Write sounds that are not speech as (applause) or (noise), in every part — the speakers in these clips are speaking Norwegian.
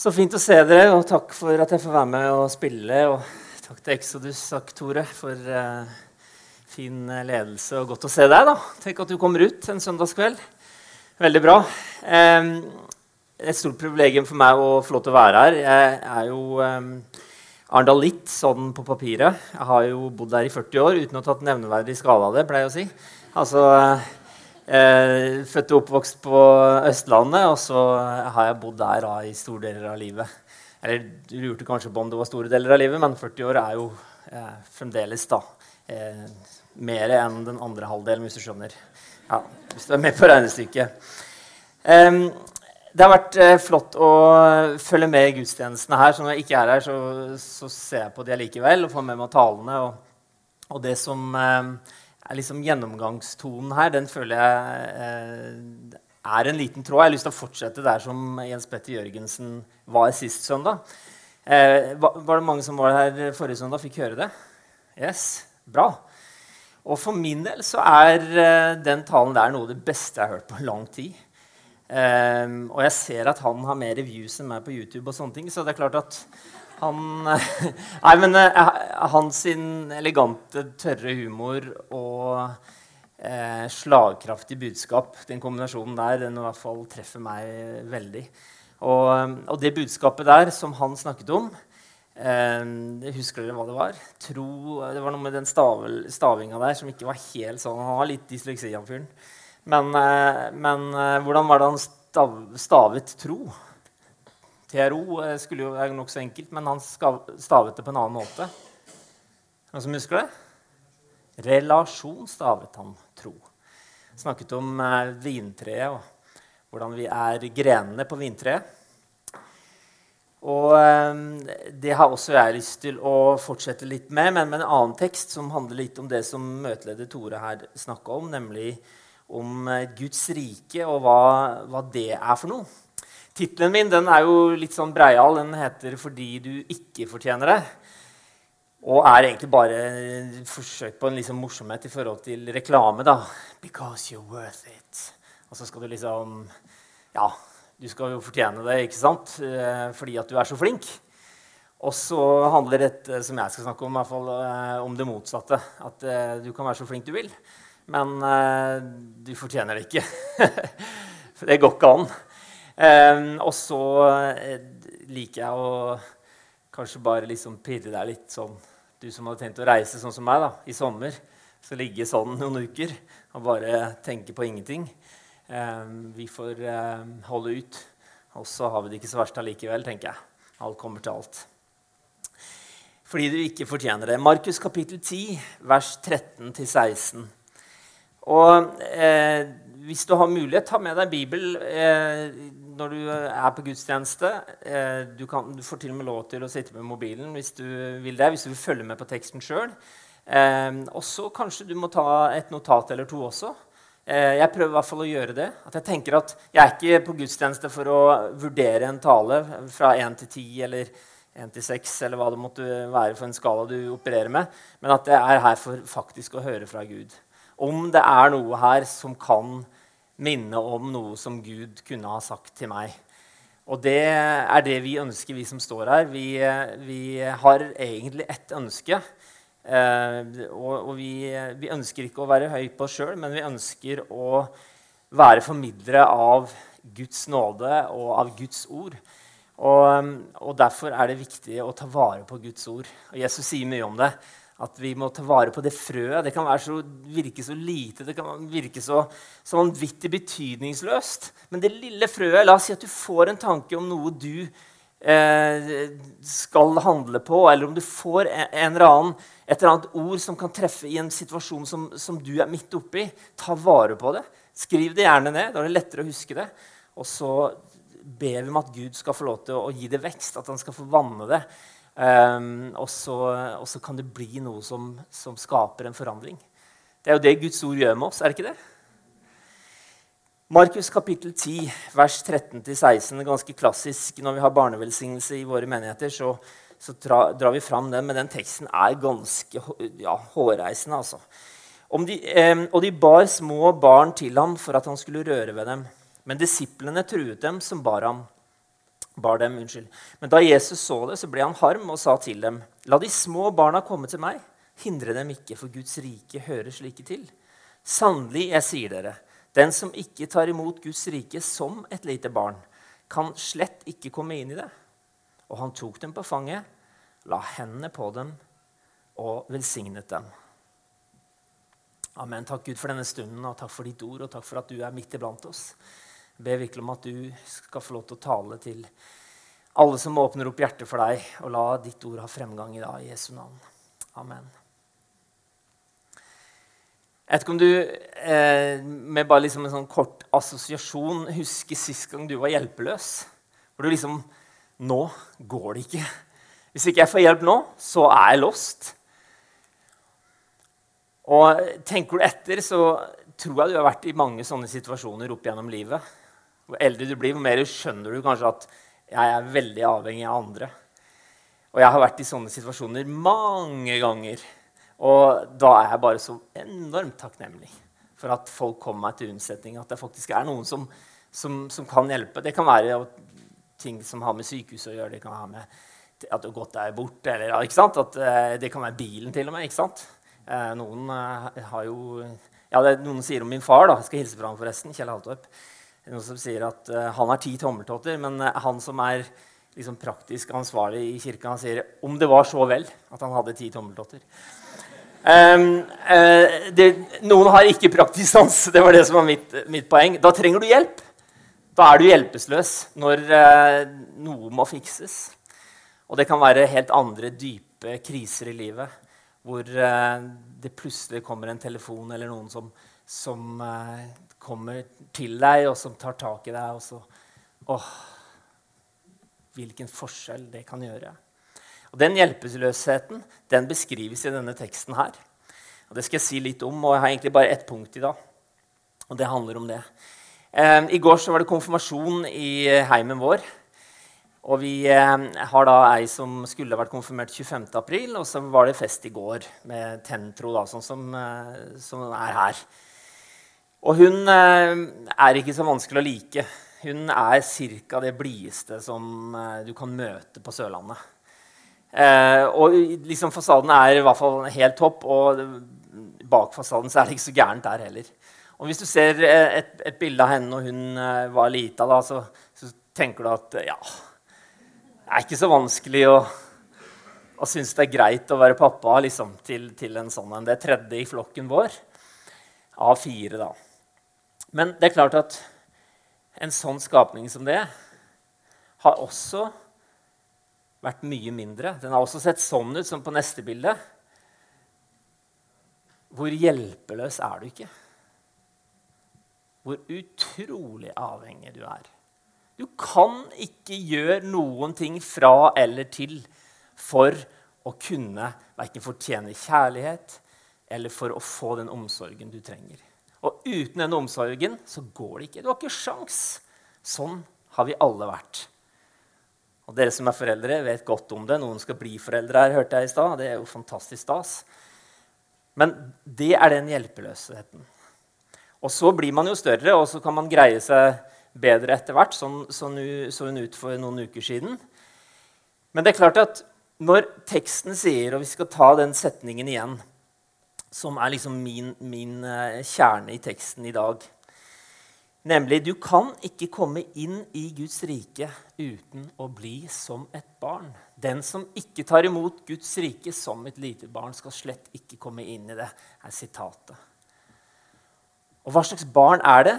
Så fint å se dere, og takk for at jeg får være med og spille. Og takk til Exodus, takk Tore, for uh, fin ledelse og godt å se deg. da. Tenk at du kommer ut en søndagskveld. Veldig bra. Um, et stort privilegium for meg å få lov til å være her. Jeg er jo um, Arendal sånn på papiret. Jeg har jo bodd der i 40 år uten å ha tatt nevneverdig skade av det. pleier jeg å si. Altså... Uh, Eh, født og oppvokst på Østlandet, og så har jeg bodd der da, i store deler av livet. Eller Du lurte kanskje på om det var store deler av livet, men 40 år er jo eh, fremdeles da, eh, mer enn den andre halvdelen, hvis du skjønner. Ja, hvis du er med på regnestykket. Det har vært eh, flott å følge med i gudstjenestene her. Så når jeg ikke er her, så, så ser jeg på de likevel og får med meg talene. Og, og det som eh, er liksom gjennomgangstonen her, den føler jeg eh, er en liten tråd. Jeg har lyst til å fortsette der som Jens Petter Jørgensen var sist søndag. Eh, var, det mange som var her forrige søndag, fikk høre det? Yes, bra. Og for min del så er eh, den talen der noe av det beste jeg har hørt på lang tid. Eh, og jeg ser at han har mer views enn meg på YouTube, og sånne ting, så det er klart at han, (laughs) nei, men uh, hans elegante, tørre humor og uh, slagkraftig budskap, den kombinasjonen der, den i hvert fall treffer meg veldig. Og, og det budskapet der som han snakket om uh, Husker dere hva det var? Tro, det var noe med den stavel, stavinga der som ikke var helt sånn. Han har litt dysleksi, han fyren. Men, men hvordan var det han stav, stavet tro? TRO eh, skulle jo være nokså enkelt, men han stavet det på en annen måte. Noen som husker det? Relasjon stavet han tro. Snakket om eh, vintreet og hvordan vi er grenene på vintreet. Og eh, Det har også jeg lyst til å fortsette litt med, men med en annen tekst som handler litt om det som møteleder Tore her snakka om, nemlig om Guds rike og hva, hva det er for noe. Tittelen min den er jo litt sånn breial. Den heter 'Fordi du ikke fortjener det'. Og er egentlig bare et forsøk på en liksom morsomhet i forhold til reklame. da. 'Because you're worth it'. Og så skal du liksom Ja, du skal jo fortjene det, ikke sant? Eh, fordi at du er så flink. Og så handler dette som jeg skal snakke om, i hvert fall, eh, om det motsatte. At eh, du kan være så flink du vil, men du fortjener det ikke. For (laughs) det går ikke an. Um, og så uh, liker jeg å kanskje bare liksom pirre deg litt sånn Du som hadde tenkt å reise sånn som meg da, i sommer, så ligge sånn noen uker og bare tenke på ingenting. Um, vi får uh, holde ut. Og så har vi det ikke så verst allikevel, tenker jeg. Alt kommer til alt. Fordi du ikke fortjener det. Markus kapittel 10, vers 13-16. Og eh, hvis du har mulighet, ta med deg Bibel eh, når du er på gudstjeneste. Eh, du, kan, du, får til og med lov til å sitte med mobilen hvis du vil det, hvis du vil følge med på teksten sjøl. Eh, og så kanskje du må ta et notat eller to også. Eh, jeg prøver i hvert fall å gjøre det. At jeg tenker at jeg er ikke på gudstjeneste for å vurdere en tale fra 1 til 10 eller 1 til 6, eller hva det måtte være for en skala du opererer med, men at jeg er her for faktisk å høre fra Gud om det er noe her som kan minne om noe som Gud kunne ha sagt til meg. Og det er det vi ønsker, vi som står her. Vi, vi har egentlig ett ønske. Eh, og, og vi, vi, ønsker ikke å være høy på oss sjøl, men vi ønsker å være formidlere av Guds nåde og av Guds ord. Og, og Derfor er det viktig å ta vare på Guds ord. Og Jesus sier mye om det at vi må ta vare på det frøet. Det kan så, virke så lite, det kan virke så, så vanvittig betydningsløst. Men det lille frøet La oss si at du får en tanke om noe du eh, skal handle på, eller om du får en, eller annen, et eller annet ord som kan treffe i en situasjon som, som du er midt oppi. Ta vare på det. Skriv det gjerne ned. Da er det lettere å huske det. Og så ber vi om at Gud skal få lov til å gi det vekst, at han skal få vanne det. Um, og, så, kan det bli noe som, som, skaper en forandring. Det er jo det Guds ord gjør med oss, er det ikke det? Markus kapittel 10, vers 13-16, ganske klassisk når vi har barnevelsignelse i våre menigheter. så, så tra, drar vi fram den, men den teksten er ganske ja, hårreisende. altså. De, eh, og de bar små barn til ham for at han skulle røre ved dem. Men disiplene truet dem som bar ham. Bar dem, unnskyld. Men da Jesus så det, så ble han harm og sa til dem.: La de små barna komme til meg. Hindre dem ikke, for Guds rike hører slike til. Sannelig, jeg sier dere, den som ikke tar imot Guds rike som et lite barn, kan slett ikke komme inn i det. Og han tok dem på fanget, la hendene på dem og velsignet dem. Amen. Takk, Gud, for denne stunden, og takk for ditt ord, og takk for at du er midt iblant oss. Ber virkelig om at du skal få lov til å tale til alle som åpner opp hjertet for deg, og la ditt ord ha fremgang i dag, i Jesu navn. Amen. Jeg vet ikke om du eh, med bare liksom en sånn kort assosiasjon husker sist gang du var hjelpeløs. Hvor du liksom Nå går det ikke. Hvis ikke jeg får hjelp nå, så er jeg lost. Og tenker du etter, så tror jeg du har vært i mange sånne situasjoner opp gjennom livet. Hvor eldre du blir, hvor mer skjønner du kanskje at jeg er veldig avhengig av andre. Og jeg har vært i sånne situasjoner mange ganger. Og da er jeg bare så enormt takknemlig for at folk kommer meg til unnsetning. At det faktisk er noen som, som, som, kan hjelpe. Det kan være ting som har med sykehuset å gjøre. Det kan ha med at du har gått deg bort. Eller, at, eh, det kan være bilen, til og med. ikke sant? Eh, noen eh, har jo ja, det Noen sier om min far. da, Jeg skal hilse fra ham forresten. Kjell Haltorp noen som sier at uh, han har ti tommeltotter, men uh, han som er liksom, praktisk ansvarlig i kirka, han sier om det var så vel at han hadde ti tommeltotter. Um, uh, det, noen har ikke praktisk sans. Det var det som var mitt, mitt, poeng. Da trenger du hjelp. Da er du hjelpeløs når noe må fikses. Og det kan være helt andre dype kriser i livet hvor det plutselig kommer en telefon eller noen som, som kommer til deg, og som tar tak i deg. og så, åh, Hvilken forskjell det kan gjøre. Og Den hjelpeløsheten den beskrives i denne teksten her. Og Det skal jeg si litt om, og jeg har egentlig bare ett punkt i dag. Og det handler om det. Eh, I går så var det konfirmasjon i heimen vår. Og vi eh, har da ei som skulle vært konfirmert 25. april, og så var det fest i går med Tentro, da, sånn som, eh, som er her. Og hun eh, er ikke så vanskelig å like. Hun er ca. det blideste som eh, du kan møte på Sørlandet. Eh, og liksom fasaden er i hvert fall helt topp, og bak fasaden er det ikke så gærent der heller. Og hvis du ser et, et bilde av henne når hun var lita, da, så, så, tenker du at ja, det er ikke så vanskelig å, å synes det er greit å være pappa liksom, til, til en sånn en. Det er tredje i flokken vår av fire. da. Men det er klart at en sånn skapning som det har også vært mye mindre. Den har også sett sånn ut som på neste bilde. Hvor hjelpeløs er du ikke? Hvor utrolig avhengig du er. Du kan ikke gjøre noen ting fra eller til for å kunne verken fortjene kjærlighet eller for å få den omsorgen du trenger. Og uten den omsorgen så går det ikke. Du har ikke sjans. Sånn har vi alle vært. Og Dere som er foreldre, vet godt om det. Noen skal bli foreldre her, hørte jeg i stad. Det er jo fantastisk stas. Men det er den hjelpeløsheten. Og så blir man jo større, og så kan man greie seg bedre etter hvert. Sånn så hun ut for noen uker siden. Men det er klart at når teksten sier, og vi skal ta den setningen igjen som er liksom min, min uh, kjerne i teksten i dag. Nemlig du kan ikke komme inn i Guds rike uten å bli som et barn. Den som ikke tar imot Guds rike som et lite barn, skal slett ikke komme inn i det, er sitatet. Og hva slags barn er det?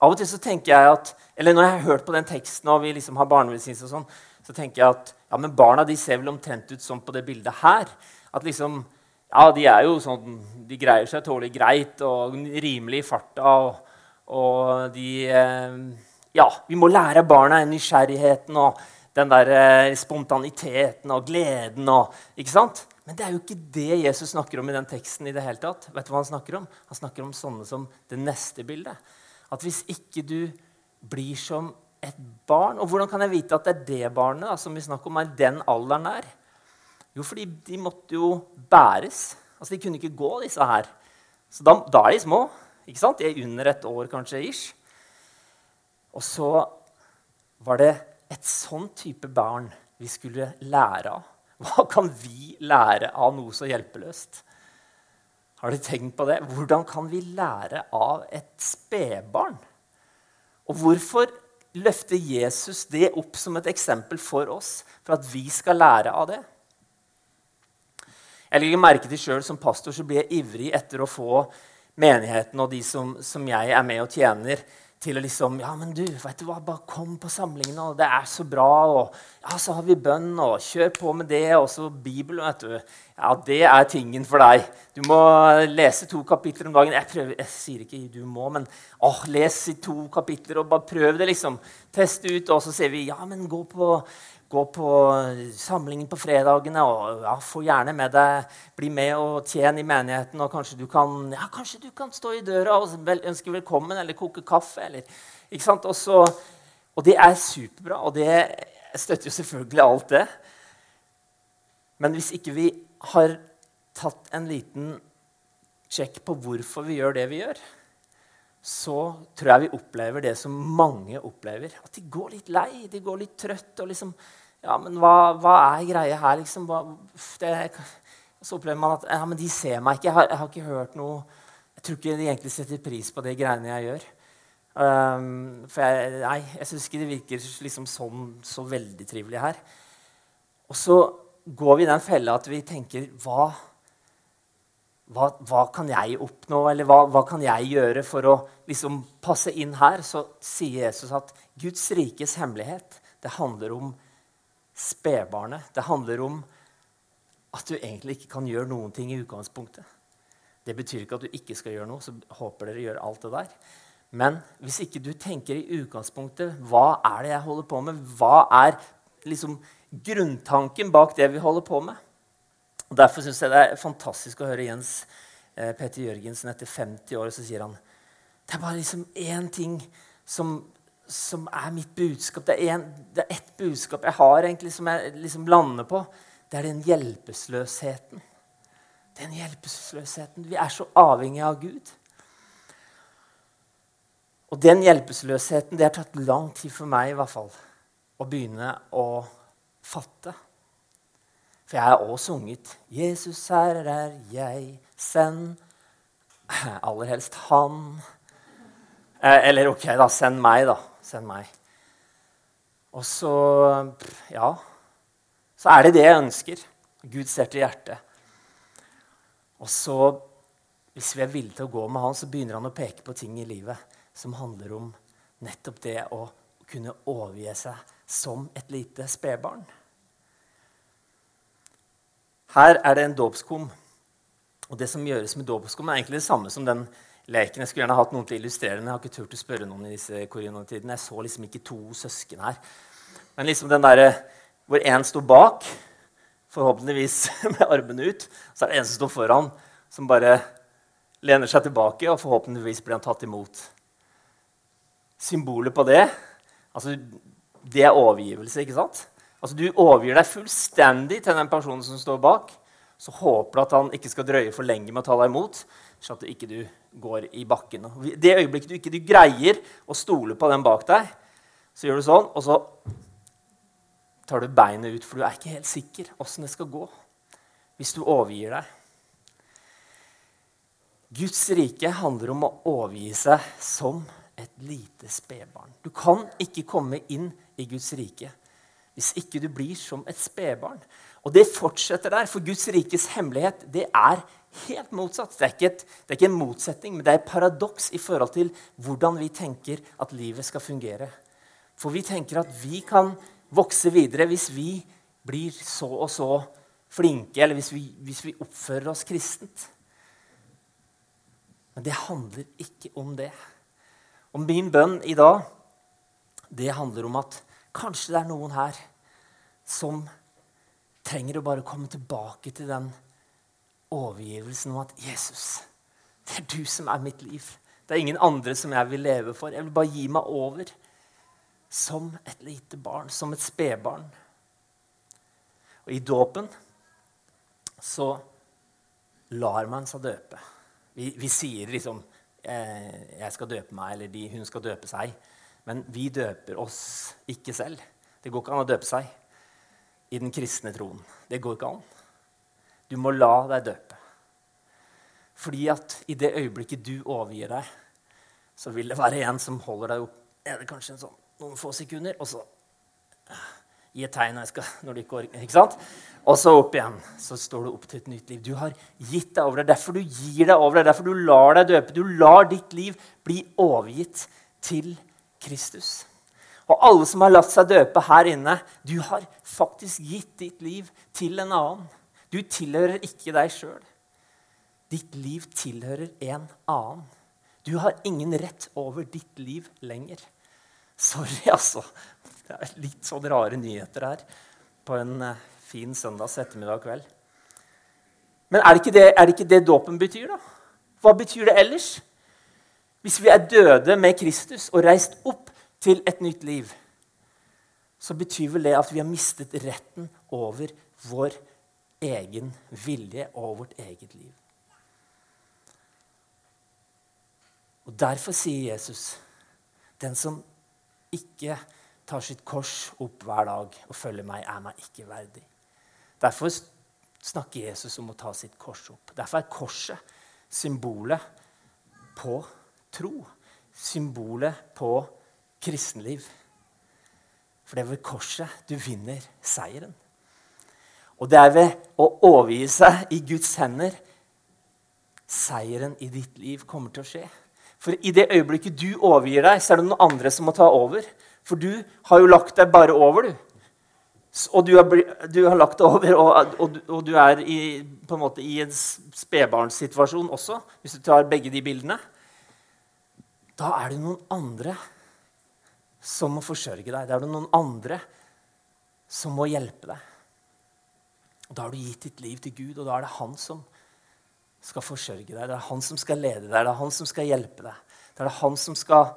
Av og til så tenker jeg at, eller Når jeg har hørt på den teksten, og vi liksom har barnevelsignelse, og sånn, så tenker jeg at ja, men barna de ser vel omtrent ut som på det bildet her. At liksom ja, de er jo sånn De greier seg tålelig greit og rimelig i farta. Og, og de eh, Ja, vi må lære barna nysgjerrigheten og den der eh, spontaniteten og gleden og Ikke sant? Men det er jo ikke det Jesus snakker om i den teksten. i det hele tatt. Vet du hva Han snakker om Han snakker om sånne som det neste bildet. At hvis ikke du blir som et barn Og hvordan kan jeg vite at det er det barnet da, som vi snakker om, er den alderen der? Jo, fordi de måtte jo bæres. Altså, De kunne ikke gå, disse her. Så da, da er de små. ikke sant? De er under et år kanskje ish. Og så var det et sånn type barn vi skulle lære av? Hva kan vi lære av noe så hjelpeløst? Har du tenkt på det? Hvordan kan vi lære av et spedbarn? Og hvorfor løfter Jesus det opp som et eksempel for oss, for at vi skal lære av det? Jeg legger merke til selv, Som pastor så blir jeg ivrig etter å få menigheten og de som, som jeg er med og tjener, til å liksom Ja, men du, vet du hva, bare kom på samlingene, og det er så bra. Og ja, så har vi bønn, og kjør på med det. Og så Bibelen, vet du. Ja, det er tingen for deg. Du må lese to kapitler om dagen. Jeg, prøver, jeg sier ikke du må, men åh, les i to kapitler og bare prøv det, liksom. Test ut, og så sier vi ja, men gå på gå på samlingen på fredagene og ja, få gjerne med deg Bli med og tjene i menigheten. Og kanskje du kan, ja, kanskje du kan stå i døra og ønske velkommen eller koke kaffe. Eller, ikke sant? Og, så, og det er superbra, og det støtter jo selvfølgelig alt det. Men hvis ikke vi har tatt en liten sjekk på hvorfor vi gjør det vi gjør, så tror jeg vi opplever det som mange opplever. At de går litt lei, de går litt trøtt. og liksom, ja, men hva, hva er greia her? liksom? Hva, det, så opplever man at ja, men de ser meg ikke. Jeg har, jeg har, ikke hørt noe Jeg tror ikke de egentlig setter pris på de greiene jeg gjør. Um, for jeg, nei, jeg syns ikke det virker liksom sånn så veldig trivelig her. Og så går vi i den fella at vi tenker hva hva, hva, kan jeg oppnå, eller hva, hva, kan jeg gjøre for å liksom passe inn her? Så sier Jesus at Guds rikes hemmelighet det handler om spedbarnet. Det handler om at du egentlig ikke kan gjøre noen ting i utgangspunktet. Det betyr ikke at du ikke skal gjøre noe, så håper dere gjør alt det der. Men hvis ikke du tenker i utgangspunktet hva er det jeg holder på med, hva er liksom grunntanken bak det vi holder på med, og Derfor syns jeg det er fantastisk å høre Jens eh, Petter Jørgensen etter 50 år. Så sier han det er bare liksom én ting som, som, er mitt budskap. Det er, en, det er ett budskap jeg har egentlig som jeg liksom lander på. Det er den hjelpeløsheten. Den hjelpeløsheten. Vi er så avhengige av Gud. Og den hjelpeløsheten det har tatt lang tid for meg i hvert fall, å begynne å fatte. For jeg har også sunget 'Jesus, her er jeg, send (clears throat) aller helst Han'. Eh, eller ok, da. Send meg, da. Send meg. Og så Ja. Så er det det jeg ønsker. Gud ser til hjertet. Og så, hvis vi er villige til å gå med han, så begynner han å peke på ting i livet som handler om nettopp det å kunne overgi seg som et lite spedbarn. Her er det en dåpskum. Og det som gjøres med dåpskum, er egentlig det samme som den leken. Jeg skulle gjerne hatt noen til å illustrere den. Jeg har ikke turt å spørre noen i disse koronatidene. Jeg så liksom ikke to søsken her. Men liksom den der, hvor én sto bak, forhåpentligvis (laughs) med armene ut, så er det en som står foran, som bare lener seg tilbake, og forhåpentligvis blir han tatt imot. Symbolet på det altså, det er overgivelse, ikke sant? Altså, Du overgir deg fullstendig til den personen som står bak. Så håper du at han ikke skal drøye for lenge med å ta deg imot, sånn at du ikke går i bakken. Det øyeblikket du ikke du greier å stole på den bak deg, så gjør du sånn, og så tar du beinet ut, for du er ikke helt sikker åssen det skal gå hvis du overgir deg. Guds rike handler om å overgi seg som et lite spedbarn. Du kan ikke komme inn i Guds rike hvis ikke du blir som et spedbarn. Og det fortsetter der, for Guds rikes hemmelighet det er helt motsatt. Det er, et, det er ikke en motsetning, men det er et paradoks i forhold til hvordan vi tenker at livet skal fungere. For vi tenker at vi kan vokse videre hvis vi blir så og så flinke, eller hvis vi, hvis vi oppfører oss kristent. Men det handler ikke om det. Og min bønn i dag, det handler om at Kanskje det er noen her som trenger å bare komme tilbake til den overgivelsen om at Jesus, det er du som er mitt liv. Det er ingen andre som jeg vil leve for. Jeg vil bare gi meg over som et lite barn, som et spedbarn. Og i dåpen så lar man seg døpe. Vi, vi sier liksom eh, 'Jeg skal døpe meg', eller de, 'hun skal døpe seg'. Men vi døper oss ikke selv. Det går ikke an å døpe seg i den kristne troen. Det går ikke an. Du må la deg døpe. Fordi at i det øyeblikket du overgir deg, så vil det være en som holder deg opp er det kanskje sånn, noen få sekunder, og så gi et tegn når, skal, når du ikke orker. Ikke sant? Og så opp igjen. Så står du opp til et nytt liv. Du har gitt deg over det. Derfor du gir deg over det. Derfor du lar deg døpe. Du lar ditt liv bli overgitt til Kristus. Og alle som har latt seg døpe her inne, du har faktisk gitt ditt liv til en annen. Du tilhører ikke deg sjøl. Ditt liv tilhører en annen. Du har ingen rett over ditt liv lenger. Sorry, altså. Det er litt sånn rare nyheter her på en eh, fin søndags ettermiddag kveld. Men er det, ikke det, er det ikke det dåpen betyr, da? Hva betyr det ellers? Hvis vi er døde med Kristus og reist opp til et nytt liv, så betyr vel det at vi har mistet retten over vår egen vilje og vårt eget liv. Og Derfor sier Jesus, den som ikke tar sitt kors opp hver dag og følger meg, er meg ikke verdig. Derfor snakker Jesus om å ta sitt kors opp. Derfor er korset symbolet på tro. Symbolet på kristenliv. For det er ved korset du vinner seieren. Og det er ved å overgi seg i Guds hender seieren i ditt liv kommer til å skje. For i det øyeblikket du overgir deg, så er det noen andre som må ta over. For du har jo lagt deg bare over, du. Og du har, du har lagt deg over, og, og, og, du er i, på en måte i en spedbarnssituasjon også, hvis du tar begge de bildene. Da er det noen andre som må forsørge deg. Da er det noen andre som må hjelpe deg. Da har du gitt ditt liv til Gud, og da er det han som skal forsørge deg. Det er han som skal lede deg, det er han som skal hjelpe deg. Det er han som skal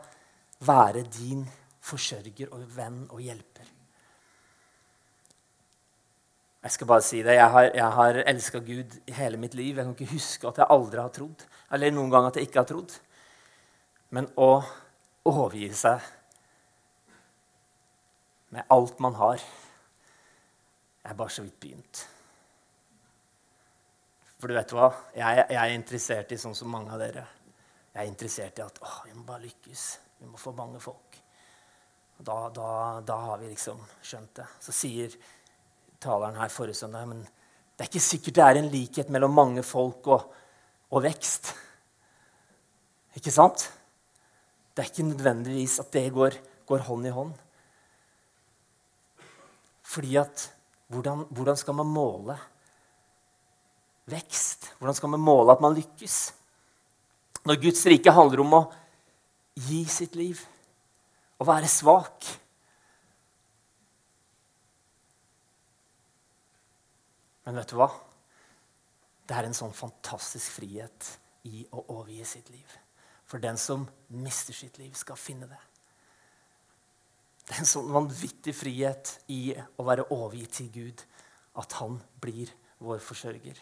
være din forsørger og venn og hjelper. Jeg skal bare si det. Jeg har, jeg har elska Gud hele mitt liv. Jeg kan ikke huske at jeg aldri har trodd, eller noen gang at jeg ikke har trodd. Men å overgi seg med alt man har, er bare så vidt begynt. For du vet hva? Jeg, jeg, er interessert i sånn som mange av dere. Jeg er interessert i at å, vi må bare lykkes. Vi må få mange folk. Da, da, da har vi liksom skjønt det. Så sier taleren her forrige søndag men det er ikke sikkert det er en likhet mellom mange folk og, og vekst. Ikke sant? Det er ikke nødvendigvis at det går, går hånd i hånd. Fordi at hvordan, hvordan skal man måle vekst? Hvordan skal man måle at man lykkes? Når Guds rike handler om å gi sitt liv, å være svak Men vet du hva? Det er en sånn fantastisk frihet i å overgi sitt liv. For den som mister sitt liv, skal finne det. Det er en sånn vanvittig frihet i å være overgitt til Gud at han blir vår forsørger.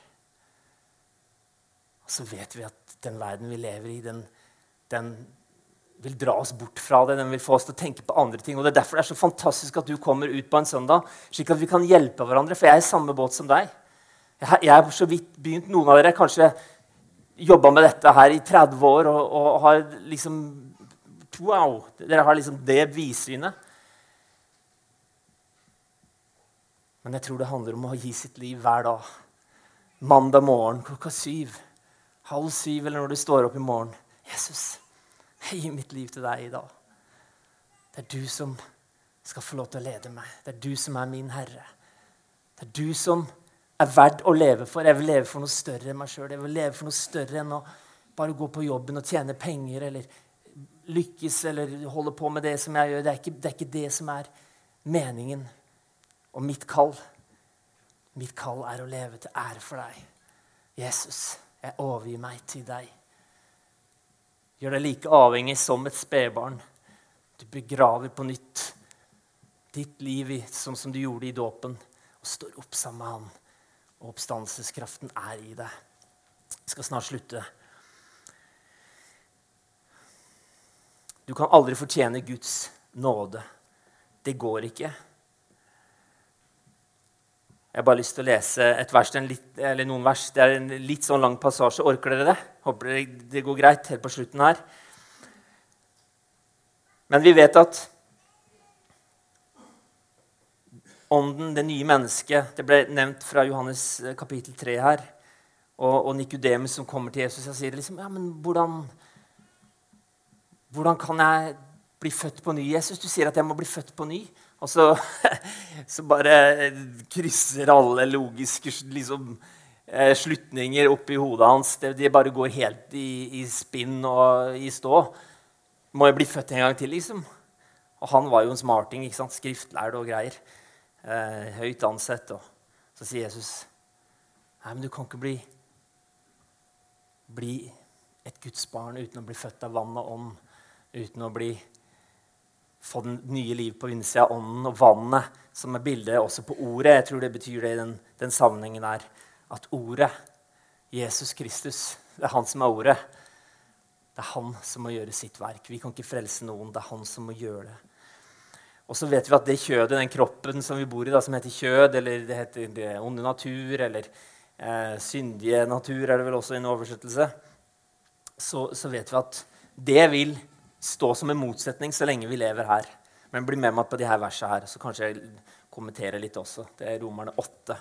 Og så vet vi at den verden vi lever i, den, den vil dra oss bort fra det. Den vil få oss til å tenke på andre ting. Og Det er derfor det er så fantastisk at du kommer ut på en søndag, slik at vi kan hjelpe hverandre. For jeg er i samme båt som deg. Jeg har så vidt begynt. Noen av dere kanskje jobba med dette her i 30 år og, og, har liksom Wow! Dere har liksom det vidsynet. Men jeg tror det handler om å gi sitt liv hver dag. Mandag morgen klokka syv halv syv eller når du står opp i morgen. 'Jesus, jeg gir mitt liv til deg i dag.' Det er du som skal få lov til å lede meg. Det er du som er min herre. Det er du som er verdt å leve for. Jeg vil leve for noe større enn meg sjøl. Jeg vil leve for noe større enn å bare gå på jobben og tjene penger eller lykkes eller holde på med det som jeg gjør. Det er ikke det, er ikke det som er meningen og mitt kall. Mitt kall er å leve til ære for deg, Jesus. Jeg overgir meg til deg. Gjør deg like avhengig som et spedbarn. Du begraver på nytt ditt liv sånn som du gjorde i dåpen, og står opp sammen med han. Og oppstandelseskraften er i deg. Jeg skal snart slutte. Du kan aldri fortjene Guds nåde. Det går ikke. Jeg har bare lyst til å lese et vers, litt, noen vers. Det er en litt sånn lang passasje. Orker dere det? Håper det går greit helt på slutten her. Men vi vet at ånden, det nye mennesket Det ble nevnt fra Johannes eh, kapittel 3 her. Og, og Nikodemus som kommer til Jesus og sier liksom, ja, men hvordan, hvordan kan jeg bli født på ny? Jesus, du sier at jeg må bli født på ny. Og så, (laughs) så bare krysser alle logiske liksom, eh, slutninger opp i hodet hans. De bare går helt i, i, spinn og i stå. Må jeg bli født en gang til, liksom? Og han var jo en smarting. ikke sant? Skriftlærd og greier eh, høyt ansett. Og så sier Jesus Nei, men du kan ikke bli, bli et Guds barn uten å bli født av vann og ånd. Uten å bli, få den nye liv på innsida av ånden og vannet, som er bildet også på ordet. Jeg tror det betyr det i den, den sammenhengen der. At ordet, Jesus Kristus, det er han som er ordet. Det er han som må gjøre sitt verk. Vi kan ikke frelse noen. Det er han som må gjøre det. Og så vet vi at det kjødet, den kroppen som vi bor i, da, som heter kjød, eller det heter det onde natur, eller eh, syndige natur, er det vel også i en oversettelse, så, så, vet vi at det vil stå som en motsetning så lenge vi lever her. Men bli med meg på de her versene her, så kanskje jeg kommenterer litt også. Det er Romerne 8.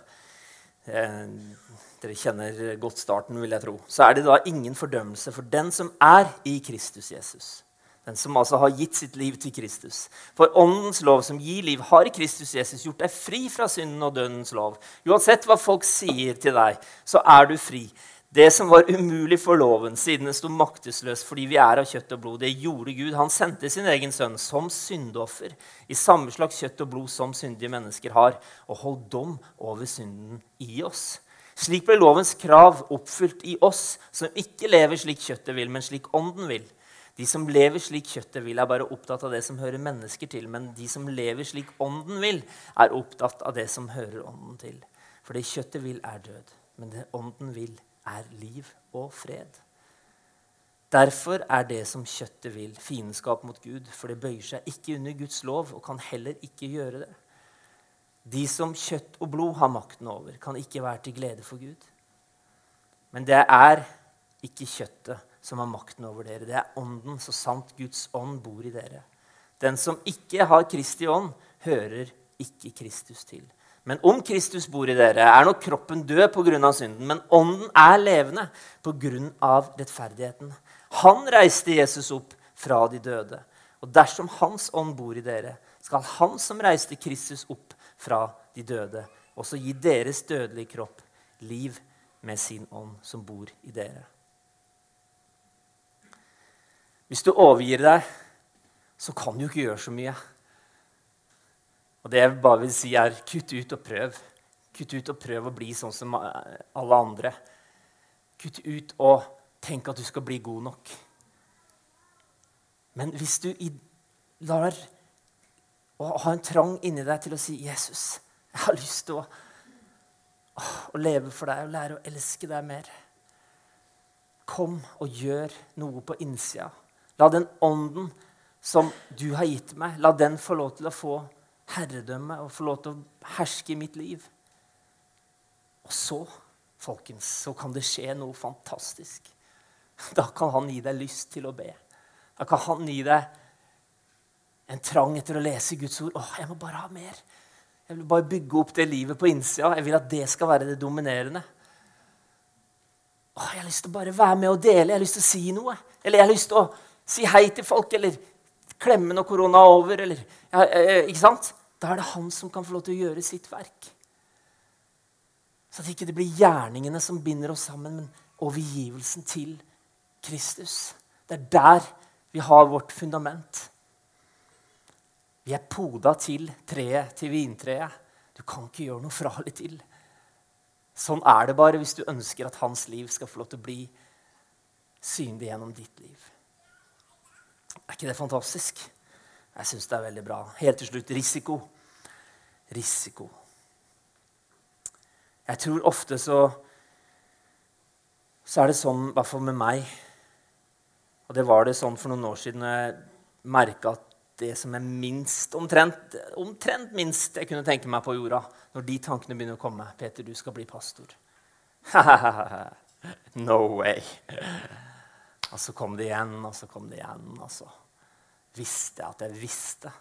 Eh, dere kjenner godt starten, vil jeg tro. Så er det da ingen fordømmelse for den som er i Kristus Jesus. Den som altså har gitt sitt liv til Kristus. For åndens lov som gir liv, har Kristus Jesus gjort deg fri fra synden og dødens lov. Uansett hva folk sier til deg, så er du fri. Det som var umulig for loven, siden den sto maktesløs fordi vi er av kjøtt og blod, det gjorde Gud. Han sendte sin egen sønn som syndoffer i samme slags kjøtt og blod som syndige mennesker har, og holdt dom over synden i oss. Slik ble lovens krav oppfylt i oss som ikke lever slik kjøttet vil, men slik ånden vil. De som lever slik kjøttet vil, er bare opptatt av det som hører mennesker til. Men de som lever slik ånden vil, er opptatt av det som hører ånden til. For det kjøttet vil, er død. Men det ånden vil, er liv og fred. Derfor er det som kjøttet vil, fiendskap mot Gud. For det bøyer seg ikke under Guds lov og kan heller ikke gjøre det. De som kjøtt og blod har makten over, kan ikke være til glede for Gud. Men det er ikke kjøttet som har makten over dere. Det er Ånden, så sant Guds ånd bor i dere. Den som ikke har Kristi ånd, hører ikke Kristus til. Men om Kristus bor i dere, er nok kroppen død pga. synden, men ånden er levende pga. rettferdigheten. Han reiste Jesus opp fra de døde. Og dersom Hans ånd bor i dere, skal Han som reiste Kristus opp fra de døde, også gi deres dødelige kropp liv med sin ånd som bor i dere. Hvis du overgir deg, så kan du ikke gjøre så mye. Og det jeg bare vil si, er kutt ut og prøv. Kutt ut og prøv å bli sånn som alle andre. Kutt ut og tenk at du skal bli god nok. Men hvis du lar å ha en trang inni deg til å si 'Jesus, jeg har lyst til å, å leve for deg og lære å elske deg mer' Kom og gjør noe på innsida. La den ånden som du har gitt meg, la den få lov til å få herredømme og få lov til å herske i mitt liv. Og så, folkens, så kan det skje noe fantastisk. Da kan han gi deg lyst til å be. Da kan han gi deg en trang etter å lese Guds ord. Åh, jeg må bare ha mer. Jeg vil bare bygge opp det livet på innsida. Jeg vil at det skal være det dominerende. Åh, jeg har lyst til å bare være med og dele. Jeg har lyst til å si noe. Eller jeg har lyst til å si hei til folk, eller klemme når korona er over. Eller, ja, ikke sant? Da er det han som kan få lov til å gjøre sitt verk. Så at ikke det blir gjerningene som binder oss sammen, men overgivelsen til Kristus. Det er der vi har vårt fundament. Vi er poda til treet, til vintreet. Du kan ikke gjøre noe fra eller til. Sånn er det bare hvis du ønsker at hans liv skal få lov til å bli synlig gjennom ditt liv. Er ikke det fantastisk? Jeg syns det er veldig bra. Helt til slutt risiko. Risiko. Jeg tror ofte så, så er det sånn, i hvert fall med meg Og det var det sånn for noen år siden når jeg merka at det som er minst, omtrent, omtrent minst jeg kunne tenke meg på jorda, når de tankene begynner å komme Peter, du skal bli pastor. (laughs) no way. Og så kom det igjen, og så kom det igjen. Og så visste jeg at jeg visste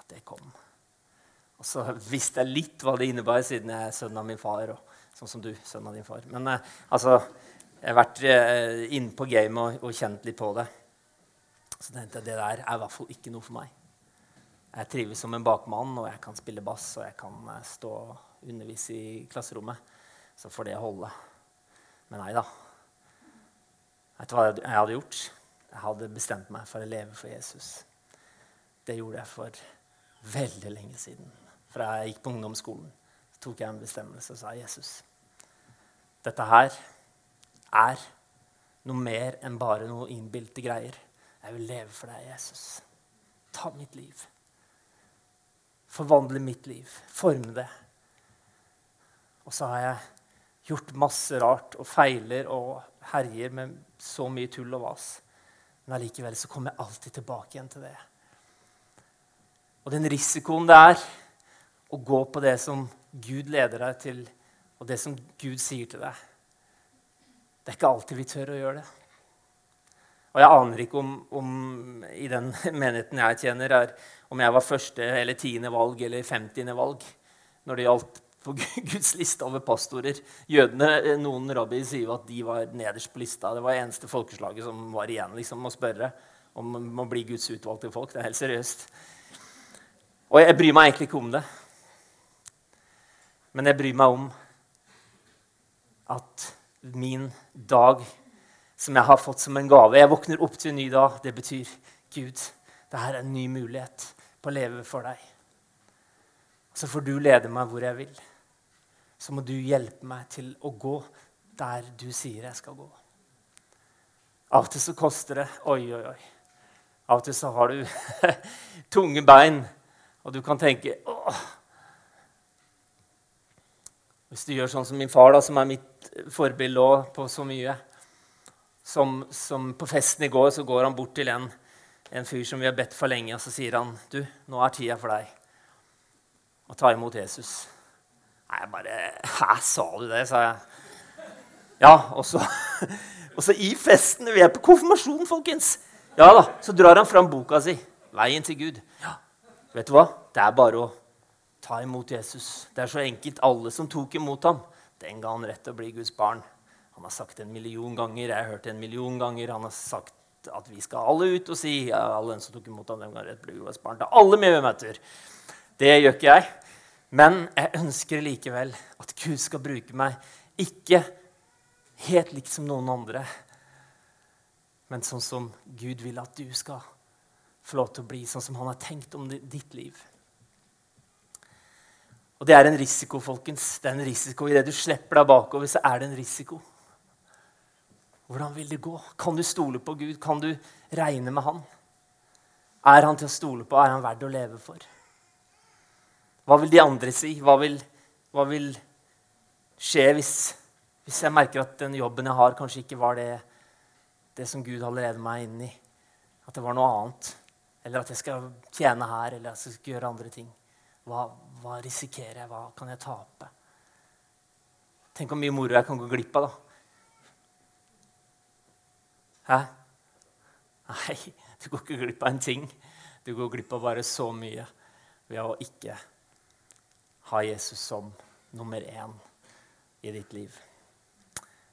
at det kom. Og så visste jeg litt hva det innebar, siden jeg er sønnen av min far. og sånn som du, sønnen av din far. Men eh, altså, jeg har vært eh, inne på gamet og, og, kjent litt på det. Så tenkte jeg det der er i hvert fall ikke noe for meg. Jeg trives som en bakmann, og jeg kan spille bass og jeg kan eh, stå og undervise i klasserommet. Så får det holde. Men nei da. Vet du hva jeg hadde gjort? Jeg hadde bestemt meg for å leve for Jesus. Det gjorde jeg for veldig lenge siden. Fra jeg gikk på ungdomsskolen, så tok jeg en bestemmelse og sa Jesus. Dette her er noe mer enn bare noe innbilte greier. Jeg vil leve for deg, Jesus. Ta mitt liv. Forvandle mitt liv. Forme det. Og så har jeg gjort masse rart og feiler og herjer med så mye tull og vas. Men allikevel så kommer jeg alltid tilbake igjen til det. Og den risikoen det er å gå på det som Gud leder deg til, og det som Gud sier til deg Det er ikke alltid vi tør å gjøre det. Og jeg aner ikke om, om i den (laughs) menigheten jeg tjener, er, om jeg var første eller tiende valg eller femtiende valg når det gjaldt på Guds liste over pastorer. Jødene, eh, Noen rabbier sier jo at de var nederst på lista. Det var eneste folkeslaget som var igjen liksom, å spørre om å bli Guds utvalgte folk. Det er helt seriøst. Og jeg bryr meg egentlig ikke om det. Men jeg bryr meg om at min dag som jeg har fått som en gave Jeg våkner opp til en ny dag. Det betyr Gud, det her er en ny mulighet på å leve for deg. Så får du lede meg hvor jeg vil så må du hjelpe meg til å gå der du sier jeg skal gå. Av og til så koster det. Oi, oi, oi. Av og til så har du (laughs) tunge bein, og du kan tenke Åh. Hvis du gjør sånn som min far, da, som er mitt forbilde på så mye som, som, På festen i går så går han bort til en, en fyr som vi har bedt for lenge, og så sier han, 'Du, nå er tida for deg å ta imot Jesus.' Nei, jeg bare (laughs) Hæ, sa du det? sa jeg. Ja, og så, (laughs) og så i festen Vi er på konfirmasjon, folkens. Ja da, Så drar han fram boka si. 'Veien til Gud'. Ja, Vet du hva? Det er bare å ta imot Jesus. Det er så enkelt. Alle som tok imot ham, den ga han rett til å bli Guds barn. Han har sagt det en million ganger. Jeg har hørt det en million ganger. Han har sagt at vi skal alle ut og si ja, alle som tok imot ham, den ga rett til å bli Guds barn. Det er alle vi møter. Det gjør ikke jeg. Men jeg ønsker likevel at Gud skal bruke meg ikke helt likt som noen andre, men sånn som Gud vil at du skal få lov til å bli, sånn som han har tenkt om ditt liv. Og det er en risiko, folkens. Det er en risiko. Idet du slipper deg bakover, så er det en risiko. Hvordan vil det gå? Kan du stole på Gud? Kan du regne med Han? Er han til å stole på? Er han verdt å leve for? Hva vil de andre si? Hva vil, hva vil skje hvis, hvis, jeg merker at den jobben jeg har, kanskje ikke var det, det som Gud hadde ledet meg inn i? At det var noe annet? Eller at jeg skal tjene her, eller at jeg skal gjøre andre ting? Hva, hva risikerer jeg? Hva kan jeg tape? Tenk hvor mye moro jeg kan gå glipp av, da. Hæ? Nei, du går ikke glipp av en ting. Du går glipp av bare så mye ved å ikke ha Jesus som nummer én i ditt liv.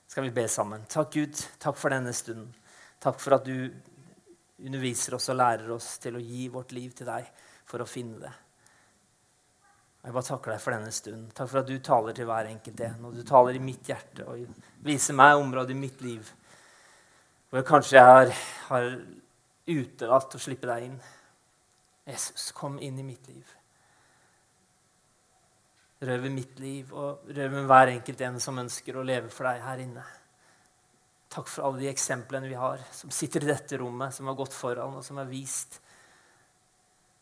Skal vi be sammen? Takk, Gud. Takk for denne stunden. Takk for at du underviser oss og lærer oss til å gi vårt liv til deg for å finne det. Jeg bare takker deg for denne stunden. Takk for at du taler til hver enkelt en. Og du taler i mitt hjerte og viser meg områder i mitt liv hvor jeg har, har utelatt å slippe deg inn. Jesus, kom inn i mitt liv røver mitt liv og røver hver enkelt en som ønsker å leve for deg her inne. Takk for alle de eksemplene vi har, som sitter i dette rommet, som har gått foran, og som har vist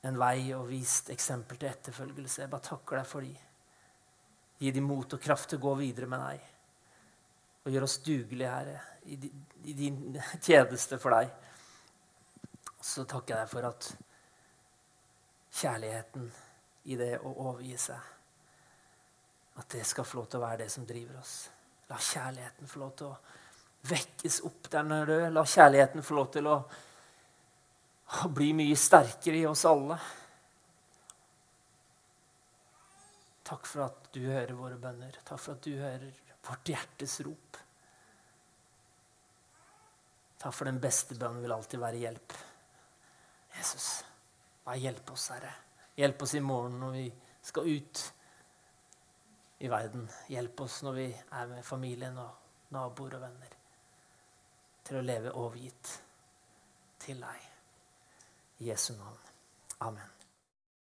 en vei og vist eksempel til etterfølgelse. Jeg bare takker deg for de. Gi dem mot og kraft til å gå videre med deg. Og gjør oss dugelige, Herre, i din (laughs) tjeneste for deg. Så takker jeg deg for at kjærligheten i det å overgi seg. At det skal få lov til å være det som driver oss. La kjærligheten få lov til å vekkes opp der den er død. La kjærligheten få lov til å, bli mye sterkere i oss alle. Takk for at du hører våre bønner. Takk for at du hører vårt hjertes rop. Takk for den beste bønnen vil alltid være hjelp. Jesus, bare hjelp oss, Herre. Hjelp oss i morgen når vi skal ut i verden. Hjelp oss når vi er med familien og naboer og venner. Til å leve overgitt til deg. I Jesu navn. Amen.